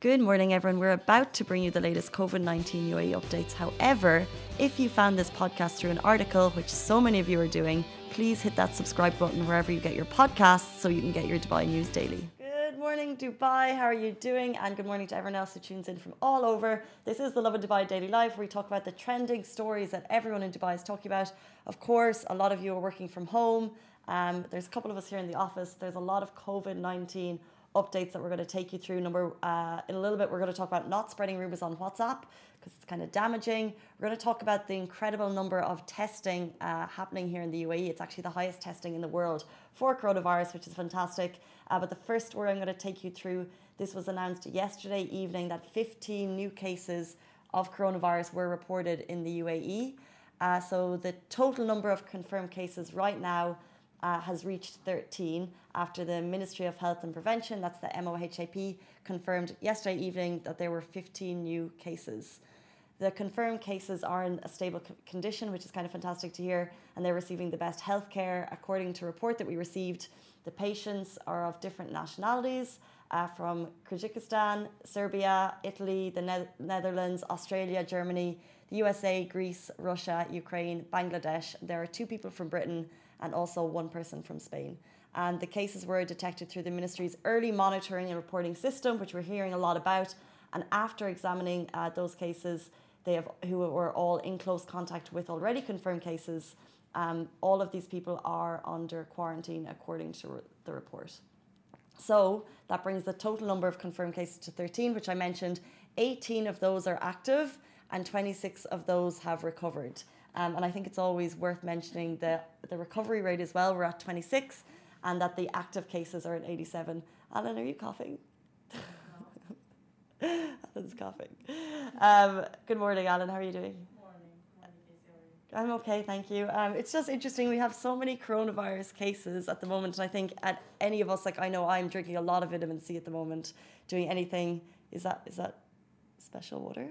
Good morning, everyone. We're about to bring you the latest COVID 19 UAE updates. However, if you found this podcast through an article, which so many of you are doing, please hit that subscribe button wherever you get your podcasts so you can get your Dubai news daily. Good morning, Dubai. How are you doing? And good morning to everyone else who tunes in from all over. This is the Lovin Dubai Daily Live, where we talk about the trending stories that everyone in Dubai is talking about. Of course, a lot of you are working from home. Um, there's a couple of us here in the office. There's a lot of COVID 19 updates that we're going to take you through. Number uh, in a little bit, we're going to talk about not spreading rumors on WhatsApp because it's kind of damaging. We're going to talk about the incredible number of testing uh, happening here in the UAE. It's actually the highest testing in the world for coronavirus, which is fantastic. Uh, but the first story I'm going to take you through. This was announced yesterday evening that 15 new cases of coronavirus were reported in the UAE. Uh, so the total number of confirmed cases right now uh, has reached 13 after the Ministry of Health and Prevention, that's the MOHAP, confirmed yesterday evening that there were 15 new cases. The confirmed cases are in a stable condition, which is kind of fantastic to hear, and they're receiving the best healthcare. According to report that we received, the patients are of different nationalities uh, from Kyrgyzstan, Serbia, Italy, the ne- Netherlands, Australia, Germany, the USA, Greece, Russia, Ukraine, Bangladesh. There are two people from Britain and also one person from Spain. And the cases were detected through the ministry's early monitoring and reporting system, which we're hearing a lot about. And after examining uh, those cases, they have who were all in close contact with already confirmed cases. Um, all of these people are under quarantine according to the report. So that brings the total number of confirmed cases to 13, which I mentioned. 18 of those are active, and 26 of those have recovered. Um, and I think it's always worth mentioning the, the recovery rate as well. We're at 26 and that the active cases are at 87. Alan, are you coughing? Alan's coughing. Um, good morning, Alan. How are you doing? Good morning. I'm okay, thank you. Um, it's just interesting. We have so many coronavirus cases at the moment, and I think at any of us, like I know I'm drinking a lot of vitamin C at the moment. Doing anything is that is that special water?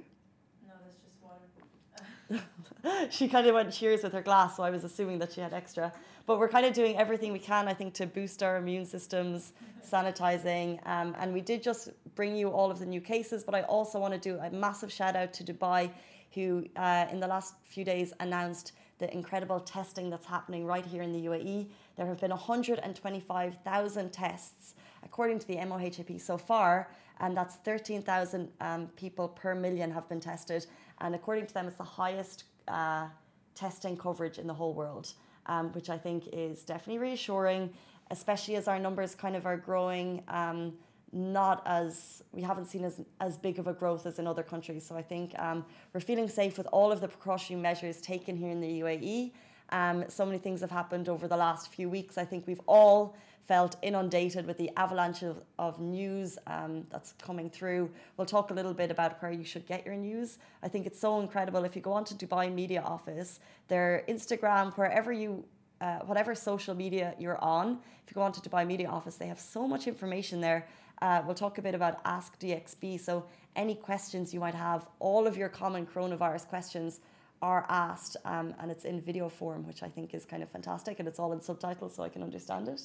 she kind of went cheers with her glass, so I was assuming that she had extra. But we're kind of doing everything we can, I think, to boost our immune systems, sanitizing. Um, and we did just bring you all of the new cases, but I also want to do a massive shout out to Dubai, who uh, in the last few days announced the incredible testing that's happening right here in the UAE. There have been 125,000 tests, according to the MOHAP so far, and that's 13,000 um, people per million have been tested. And according to them, it's the highest uh, testing coverage in the whole world, um, which I think is definitely reassuring, especially as our numbers kind of are growing. Um, not as we haven't seen as as big of a growth as in other countries. So I think um, we're feeling safe with all of the precautionary measures taken here in the UAE. Um, so many things have happened over the last few weeks. I think we've all felt inundated with the avalanche of, of news um, that's coming through. We'll talk a little bit about where you should get your news. I think it's so incredible. If you go onto Dubai Media Office, their Instagram, wherever you uh, whatever social media you're on, if you go onto Dubai Media Office, they have so much information there. Uh, we'll talk a bit about Ask DXB. So, any questions you might have, all of your common coronavirus questions are asked, um, and it's in video form, which I think is kind of fantastic, and it's all in subtitles so I can understand it.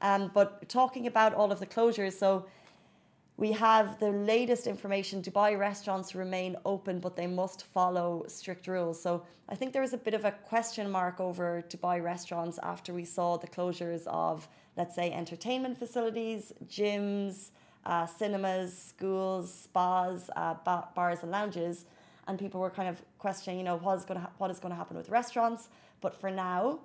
Um, but talking about all of the closures, so we have the latest information Dubai restaurants remain open, but they must follow strict rules. So I think there was a bit of a question mark over Dubai restaurants after we saw the closures of, let's say, entertainment facilities, gyms, uh, cinemas, schools, spas, uh, bars, and lounges. And people were kind of questioning, you know, what is going to ha- what is going to happen with restaurants. But for now,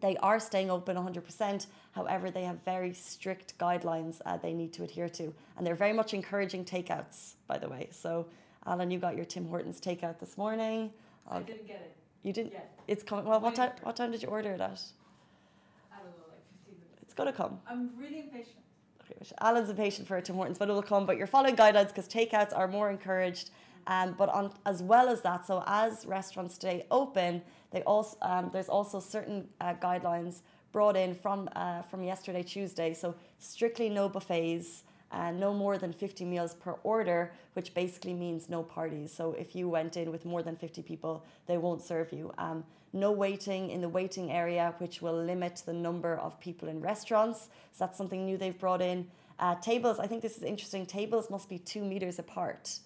they are staying open 100%. However, they have very strict guidelines uh, they need to adhere to. And they're very much encouraging takeouts, by the way. So, Alan, you got your Tim Hortons takeout this morning. I um, didn't get it. You didn't? Yeah. It's coming. Well, what time, what time did you order it at? I don't know, like 15 minutes. It's going to come. I'm really impatient. Okay, Alan's impatient for a Tim Hortons, but it will come. But you're following guidelines because takeouts are more encouraged. Um, but on, as well as that, so as restaurants stay open, they also um, there's also certain uh, guidelines brought in from uh, from yesterday Tuesday. So strictly no buffets. Uh, no more than 50 meals per order, which basically means no parties. So if you went in with more than 50 people, they won't serve you. Um, no waiting in the waiting area, which will limit the number of people in restaurants. So that's something new they've brought in. Uh, tables, I think this is interesting. Tables must be two meters apart.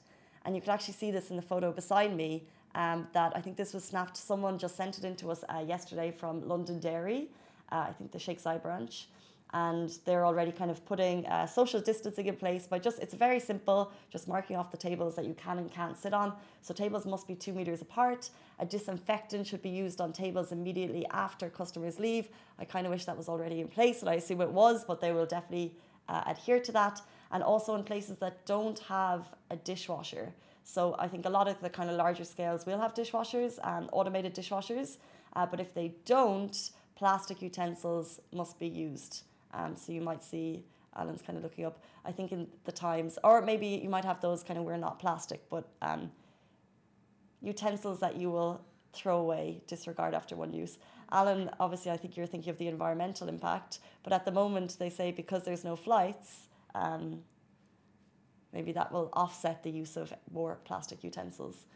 And you can actually see this in the photo beside me. Um, that I think this was snapped. Someone just sent it in to us uh, yesterday from Londonderry, uh, I think the Sheikh branch and they're already kind of putting uh, social distancing in place by just it's very simple just marking off the tables that you can and can't sit on so tables must be two meters apart a disinfectant should be used on tables immediately after customers leave i kind of wish that was already in place and i assume it was but they will definitely uh, adhere to that and also in places that don't have a dishwasher so i think a lot of the kind of larger scales will have dishwashers and automated dishwashers uh, but if they don't plastic utensils must be used um, so you might see Alan's kind of looking up. I think in the Times, or maybe you might have those kind of we're not plastic, but um, utensils that you will throw away, disregard after one use. Alan, obviously, I think you're thinking of the environmental impact, but at the moment they say because there's no flights, um, maybe that will offset the use of more plastic utensils.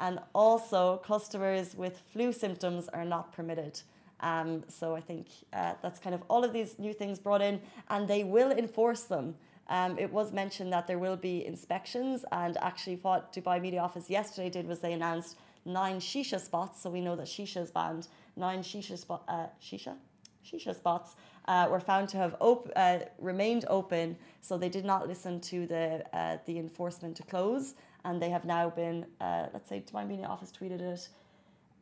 And also, customers with flu symptoms are not permitted. Um, so I think uh, that's kind of all of these new things brought in, and they will enforce them. Um, it was mentioned that there will be inspections, and actually, what Dubai Media Office yesterday did was they announced nine shisha spots. So we know that shisha is banned. Nine shisha spot, uh, shisha, shisha spots uh, were found to have op- uh, remained open. So they did not listen to the uh, the enforcement to close, and they have now been. Uh, let's say Dubai Media Office tweeted it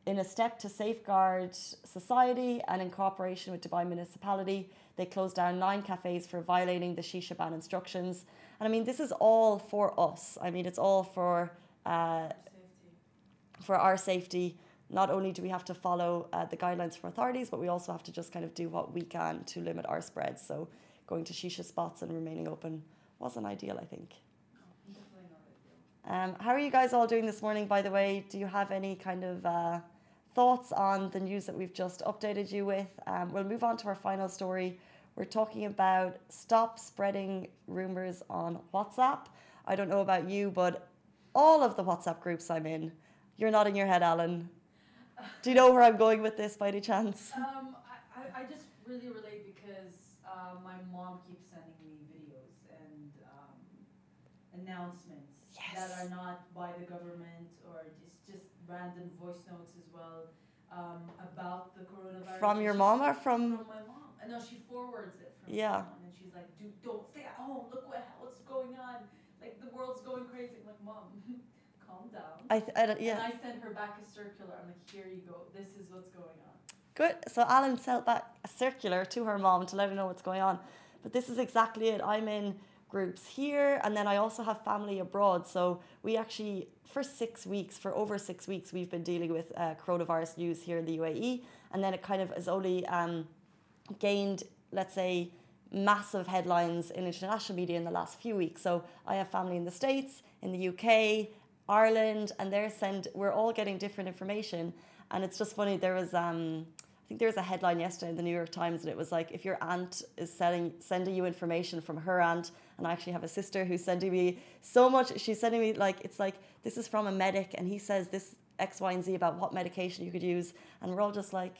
in a step to safeguard society and in cooperation with Dubai Municipality, they closed down nine cafes for violating the shisha ban instructions. And I mean, this is all for us. I mean, it's all for uh, for our safety. Not only do we have to follow uh, the guidelines from authorities, but we also have to just kind of do what we can to limit our spread. So, going to shisha spots and remaining open wasn't ideal, I think. Um, how are you guys all doing this morning, by the way? Do you have any kind of uh, thoughts on the news that we've just updated you with? Um, we'll move on to our final story. We're talking about stop spreading rumors on WhatsApp. I don't know about you, but all of the WhatsApp groups I'm in, you're nodding your head, Alan. Do you know where I'm going with this by any chance? Um, I, I, I just really relate because uh, my mom keeps sending me videos and um, announcements that are not by the government or just, just random voice notes as well um, about the coronavirus. From your mom or from? From my mom. I know she forwards it from yeah. mom, and she's like, "Dude, don't stay at home. Look what what's going on. Like the world's going crazy." I'm like, "Mom, calm down." I, th- I don't, yeah. And I send her back a circular. I'm like, "Here you go. This is what's going on." Good. So Alan sent back a circular to her mom to let her know what's going on. But this is exactly it. I'm in groups here, and then I also have family abroad. So we actually, for six weeks, for over six weeks, we've been dealing with uh, coronavirus news here in the UAE, and then it kind of has only um, gained, let's say, massive headlines in international media in the last few weeks. So I have family in the States, in the UK, Ireland, and they're send. We're all getting different information, and it's just funny. There was. Um, I think there was a headline yesterday in the New York Times, and it was like, if your aunt is sending sending you information from her aunt, and I actually have a sister who's sending me so much. She's sending me like it's like this is from a medic, and he says this X, Y, and Z about what medication you could use, and we're all just like,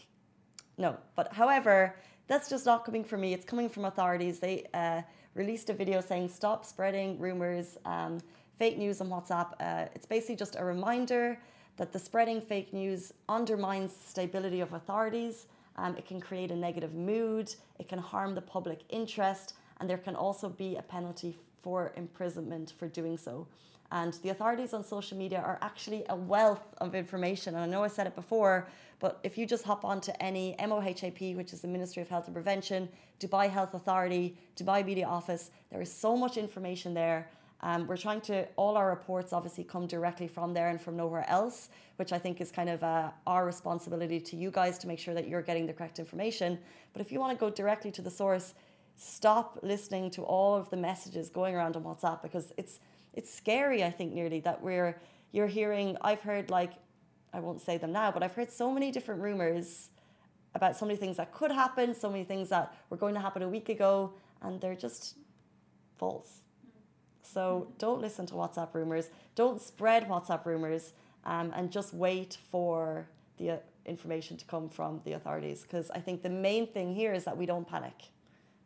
no. But however, that's just not coming from me. It's coming from authorities. They uh, released a video saying stop spreading rumors, um, fake news on WhatsApp. Uh, it's basically just a reminder that the spreading fake news undermines the stability of authorities. Um, it can create a negative mood, it can harm the public interest, and there can also be a penalty for imprisonment for doing so. And the authorities on social media are actually a wealth of information. And I know I said it before, but if you just hop onto any MOHAP, which is the Ministry of Health and Prevention, Dubai Health Authority, Dubai Media Office, there is so much information there. Um, we're trying to, all our reports obviously come directly from there and from nowhere else, which I think is kind of uh, our responsibility to you guys to make sure that you're getting the correct information. But if you want to go directly to the source, stop listening to all of the messages going around on WhatsApp because it's it's scary. I think nearly that we're you're hearing. I've heard like I won't say them now, but I've heard so many different rumors about so many things that could happen, so many things that were going to happen a week ago, and they're just false. So don't listen to WhatsApp rumors. Don't spread WhatsApp rumors, um, and just wait for the uh, information to come from the authorities. Because I think the main thing here is that we don't panic,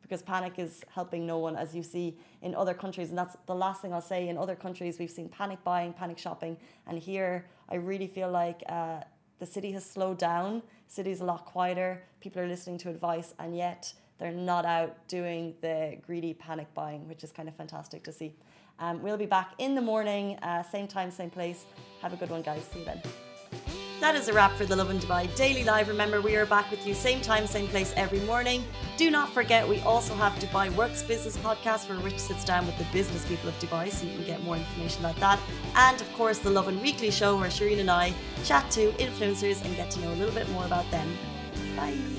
because panic is helping no one, as you see in other countries. And that's the last thing I'll say. In other countries, we've seen panic buying, panic shopping. And here, I really feel like uh, the city has slowed down. City's a lot quieter. People are listening to advice, and yet they're not out doing the greedy panic buying, which is kind of fantastic to see. Um, we'll be back in the morning, uh, same time, same place. Have a good one, guys. See you then. That is a wrap for the Lovin Dubai Daily Live. Remember, we are back with you same time, same place every morning. Do not forget, we also have Dubai Works Business Podcast where Rich sits down with the business people of Dubai so you can get more information about that. And of course, the Lovin Weekly Show where Shireen and I chat to influencers and get to know a little bit more about them. Bye.